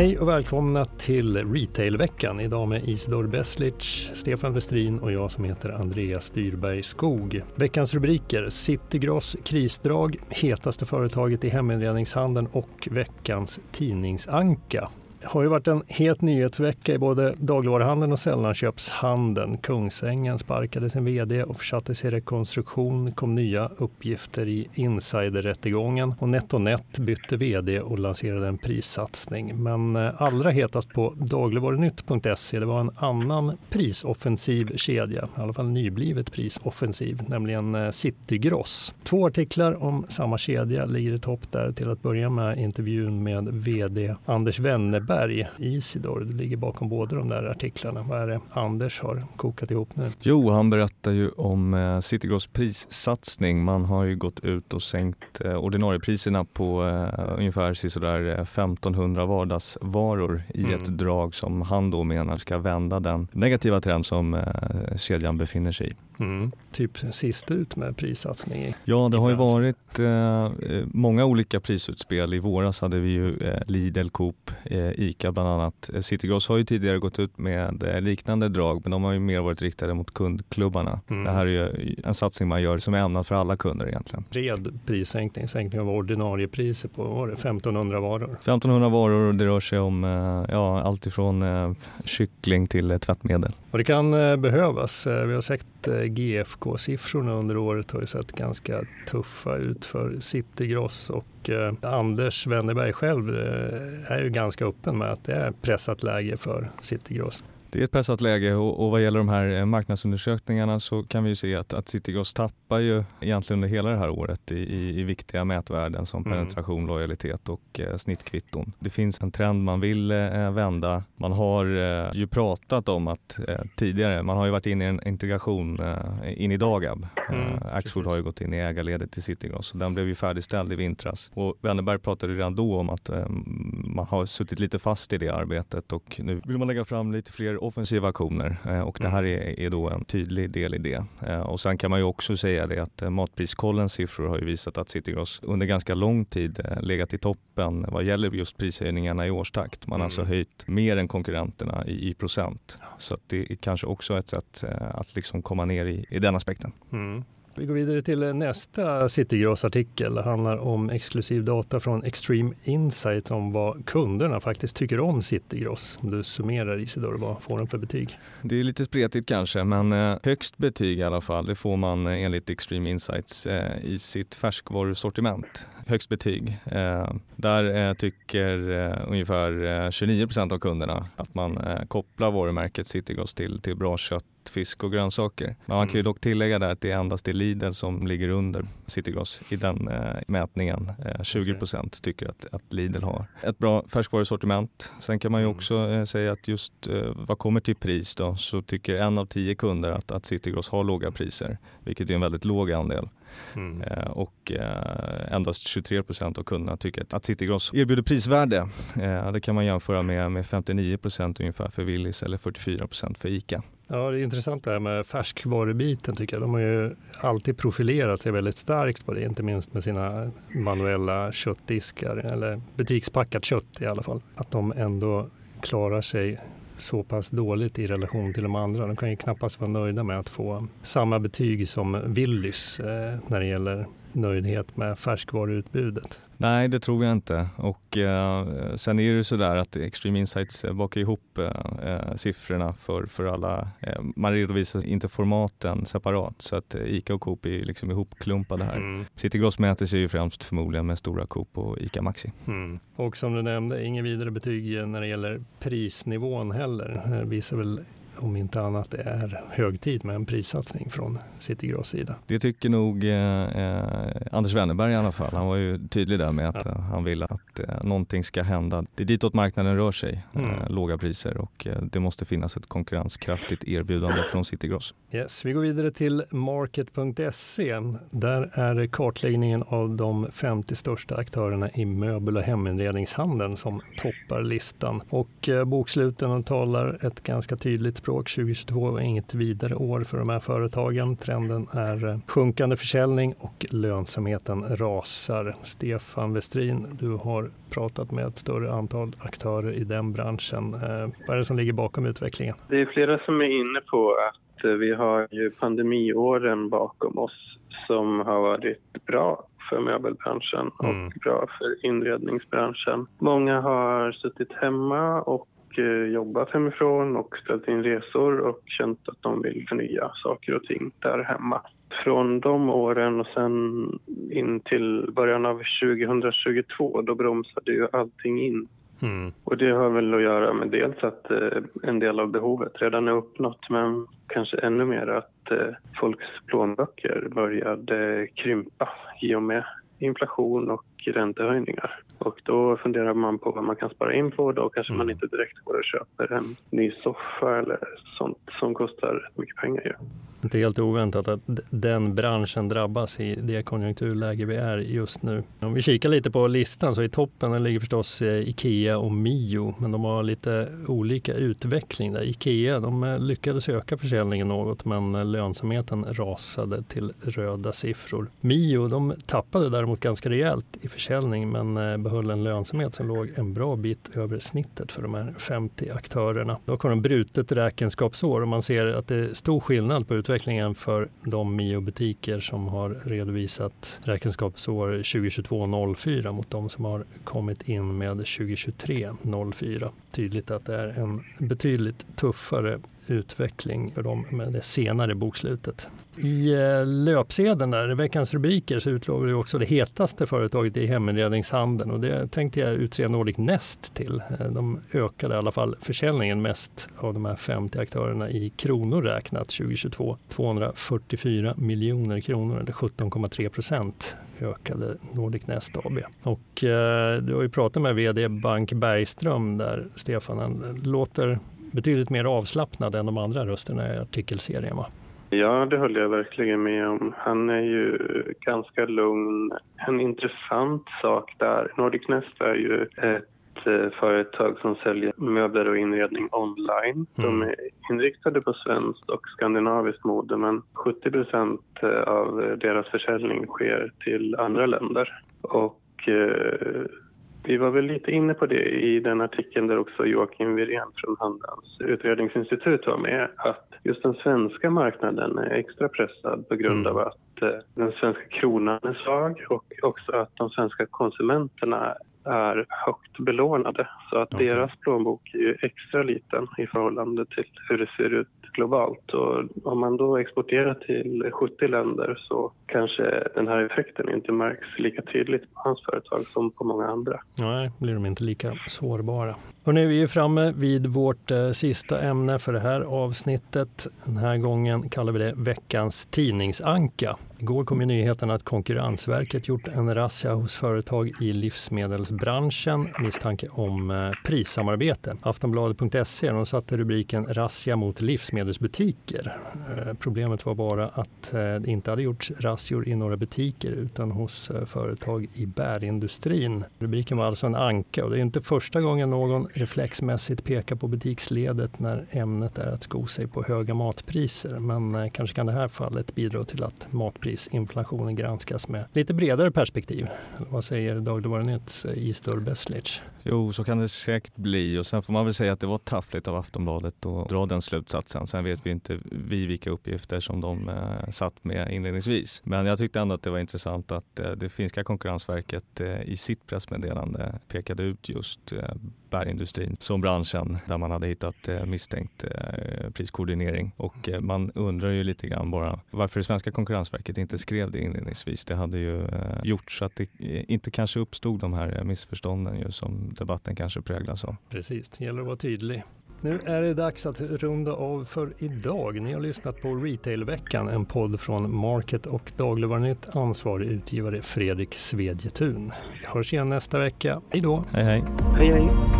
Hej och välkomna till Retailveckan. Idag med Isidor Beslic, Stefan Westrin och jag som heter Andreas Dyrberg Skog. Veckans rubriker Citygross krisdrag, hetaste företaget i heminredningshandeln och veckans tidningsanka har ju varit en het nyhetsvecka i både dagligvaruhandeln och sällanköpshandeln. Kungsängen sparkade sin VD och försattes i rekonstruktion. kom nya uppgifter i insiderrättegången och NetOnNet bytte VD och lanserade en prissatsning. Men eh, allra hetast på dagligvarunytt.se det var en annan prisoffensiv kedja, i alla fall nyblivet prisoffensiv, nämligen eh, Citygross. Två artiklar om samma kedja ligger i topp där. Till att börja med intervjun med VD Anders Wennerberg Berg, Isidor, du ligger bakom båda de där artiklarna. Vad är det Anders har kokat ihop nu? Jo, han berättar ju om eh, Citygross prissatsning. Man har ju gått ut och sänkt eh, ordinariepriserna på eh, ungefär sådär 1500 vardagsvaror i mm. ett drag som han då menar ska vända den negativa trend som kedjan befinner sig i. Mm. Typ sist ut med prissatsning. Ja, det har ju varit eh, många olika prisutspel. I våras hade vi ju eh, Lidl, Coop, eh, ICA bland annat. Citygross har ju tidigare gått ut med eh, liknande drag men de har ju mer varit riktade mot kundklubbarna. Mm. Det här är ju en satsning man gör som är ämnad för alla kunder egentligen. Bred prissänkning, sänkning av ordinarie priser på vad det, 1500 varor. 1500 varor och det rör sig om eh, ja, allt ifrån eh, kyckling till tvättmedel. Och det kan behövas. Vi har sett GFK-siffrorna under året har ju sett ganska tuffa ut för Citygross och eh, Anders Wennerberg själv eh, är ju ganska öppen med att det är pressat läge för Citygross. Det är ett pressat läge och, och vad gäller de här eh, marknadsundersökningarna så kan vi se att, att Citygross tappar ju egentligen under hela det här året i, i, i viktiga mätvärden som mm. penetration, lojalitet och eh, snittkvitton. Det finns en trend man vill eh, vända. Man har eh, ju pratat om att eh, tidigare, man har ju varit inne i en integration eh, in i Dagab. Mm, Axfood har ju gått in i ägarledet till Citygross och den blev ju färdigställd i vintras. Och Wennerberg pratade redan då om att man har suttit lite fast i det arbetet och nu vill man lägga fram lite fler offensiva aktioner eh, och det här mm. är, är, då en tydlig del i det. Eh, och sen kan man ju också säga det att eh, Matpriskollens siffror har ju visat att Citygross under ganska lång tid legat i toppen vad gäller just prishöjningarna i årstakt. Man har alltså mm. alltså höjt mer än konkurrenterna i, i procent. Så det är kanske också ett sätt att liksom komma ner i, i den aspekten. Mm. Vi går vidare till nästa Citygross-artikel. Det handlar om exklusiv data från Extreme Insight om vad kunderna faktiskt tycker om Citygross. Om du summerar Isidor, vad får den för betyg? Det är lite spretigt kanske, men eh, högst betyg i alla fall, det får man eh, enligt Extreme Insights eh, i sitt färskvarusortiment. Högst betyg. Där tycker ungefär 29 procent av kunderna att man kopplar varumärket Citygross till, till bra kött fisk och grönsaker. Men man kan ju mm. dock tillägga där att det är endast är Lidl som ligger under Citygross i den eh, mätningen. Eh, 20 procent tycker att, att Lidl har ett bra färskvarusortiment. Sen kan man ju mm. också eh, säga att just eh, vad kommer till pris då så tycker en av tio kunder att, att Citygross har låga priser, vilket är en väldigt låg andel. Mm. Eh, och eh, endast 23 procent av kunderna tycker att Citygross erbjuder prisvärde. Eh, det kan man jämföra med, med 59 procent ungefär för Willys eller 44 procent för ICA. Ja, det är intressant det här med färskvarubiten tycker jag. De har ju alltid profilerat sig väldigt starkt på det, inte minst med sina manuella köttdiskar eller butikspackat kött i alla fall. Att de ändå klarar sig så pass dåligt i relation till de andra. De kan ju knappast vara nöjda med att få samma betyg som Willys eh, när det gäller nöjdhet med färskvaruutbudet. Nej, det tror jag inte. Och eh, sen är det så där att Extreme Insights eh, bakar ihop eh, eh, siffrorna för, för alla. Eh, man redovisar inte formaten separat så att eh, ICA och Coop är liksom ihopklumpade här. Mm. City Gross mäter sig ju främst förmodligen med stora Coop och ICA Maxi. Mm. Och som du nämnde, ingen vidare betyg när det gäller prisnivån heller. Visar väl om inte annat är hög tid med en prissatsning från Citygross sida. Det tycker nog eh, eh, Anders Wennerberg i alla fall. Han var ju tydlig där med att ja. Eh, han vill att eh, någonting ska hända. Det är ditåt marknaden rör sig, eh, mm. eh, låga priser och eh, det måste finnas ett konkurrenskraftigt erbjudande från Citygross. Yes, vi går vidare till market.se. Där är kartläggningen av de 50 största aktörerna i möbel och heminredningshandeln som toppar listan och boksluten talar ett ganska tydligt språk klarspråk. 2022 var inget vidare år för de här företagen. Trenden är eh, sjunkande försäljning och lönsamheten rasar. Stefan Westrin, du har pratat med ett större antal aktörer i den branschen. Eh, vad är det som ligger bakom utvecklingen? Det är flera som är inne på att eh, vi har ju pandemiåren bakom oss som har varit bra för möbelbranschen mm. och bra för inredningsbranschen. Många har suttit hemma och jobbat hemifrån och ställt in resor och känt att de vill förnya saker och ting där hemma. Från de åren och sen in till början av 2022 då bromsade ju allting in. Mm. Och det har väl att göra med dels att eh, en del av behovet redan är uppnått men kanske ännu mer att eh, folks plånböcker började krympa i och med inflation och räntehöjningar. Och då funderar man på vad man kan spara in på. Då kanske mm. man inte direkt går och köper en ny soffa eller sånt som kostar mycket pengar. Ja. Inte helt oväntat att den branschen drabbas i det konjunkturläge vi är just nu. Om vi kikar lite på listan så i toppen ligger förstås eh, Ikea och Mio, men de har lite olika utveckling där. Ikea de eh, lyckades öka försäljningen något, men eh, lönsamheten rasade till röda siffror. Mio de tappade däremot ganska rejält i försäljning, men eh, behöll en lönsamhet som låg en bra bit över snittet för de här 50 aktörerna. Dock har de brutet räkenskapsår och man ser att det är stor skillnad på utvecklingen för de Mio-butiker som har redovisat räkenskapsår 2022-04 mot de som har kommit in med 2023-04. Tydligt att det är en betydligt tuffare utveckling för dem med det senare bokslutet. I eh, löpsedeln där, veckans rubriker, så utlovar vi också det hetaste företaget i heminredningshandeln och det tänkte jag utse Nordic Nest till. Eh, de ökade i alla fall försäljningen mest av de här 50 aktörerna i kronor räknat 2022. 244 miljoner kronor eller 17,3 procent ökade Nordic Nest AB. Och eh, du har ju pratat med vd Bank Bergström där Stefan, han låter betydligt mer avslappnad än de andra rösterna i artikelserien va? Ja, det håller jag verkligen med om. Han är ju ganska lugn. En intressant sak där, Nordic Nest är ju ett eh, företag som säljer möbler och inredning online. Mm. De är inriktade på svenskt och skandinaviskt mode men 70 procent av deras försäljning sker till andra länder. Och eh, vi var väl lite inne på det i den artikeln där också Joakim Wirén från Handelns utredningsinstitut var med, att just den svenska marknaden är extra pressad på grund mm. av att eh, den svenska kronan är svag och också att de svenska konsumenterna är högt belånade. Så att okay. deras plånbok är extra liten i förhållande till hur det ser ut globalt. Och om man då exporterar till 70 länder så kanske den här effekten inte märks lika tydligt på hans företag som på många andra. Nej, blir de inte lika sårbara. Och nu är vi framme vid vårt eh, sista ämne för det här avsnittet. Den här gången kallar vi det veckans tidningsanka. Igår kom ju nyheten att Konkurrensverket gjort en razzia hos företag i livsmedelsbranschen misstanke om eh, prissamarbete. Aftonbladet.se satte rubriken Razzia mot livsmedelsbutiker. Eh, problemet var bara att eh, det inte hade gjorts razzior i några butiker utan hos företag i bärindustrin. Rubriken var alltså en anka och det är inte första gången någon reflexmässigt pekar på butiksledet när ämnet är att sko sig på höga matpriser. Men kanske kan det här fallet bidra till att matpriser matprisinflationen granskas med lite bredare perspektiv. Vad säger Dagligvarunytts eh, Isdor Beslic? Jo, så kan det säkert bli och sen får man väl säga att det var taffligt av Aftonbladet att dra den slutsatsen. Sen vet vi inte vi vilka uppgifter som de eh, satt med inledningsvis. Men jag tyckte ändå att det var intressant att eh, det finska konkurrensverket eh, i sitt pressmeddelande pekade ut just eh, bärindustrin som branschen där man hade hittat eh, misstänkt eh, priskoordinering. Och eh, man undrar ju lite grann bara varför det svenska konkurrensverket inte skrev det inledningsvis. Det hade ju eh, gjort så att det inte kanske uppstod de här missförstånden ju som debatten kanske präglas av. Precis, det gäller att vara tydlig. Nu är det dags att runda av för idag. Ni har lyssnat på Retailveckan, en podd från Market och Dagligvarunytt. Ansvarig utgivare Fredrik Svedjetun. Vi hörs igen nästa vecka. Hej då! Hej hej! Hej hej!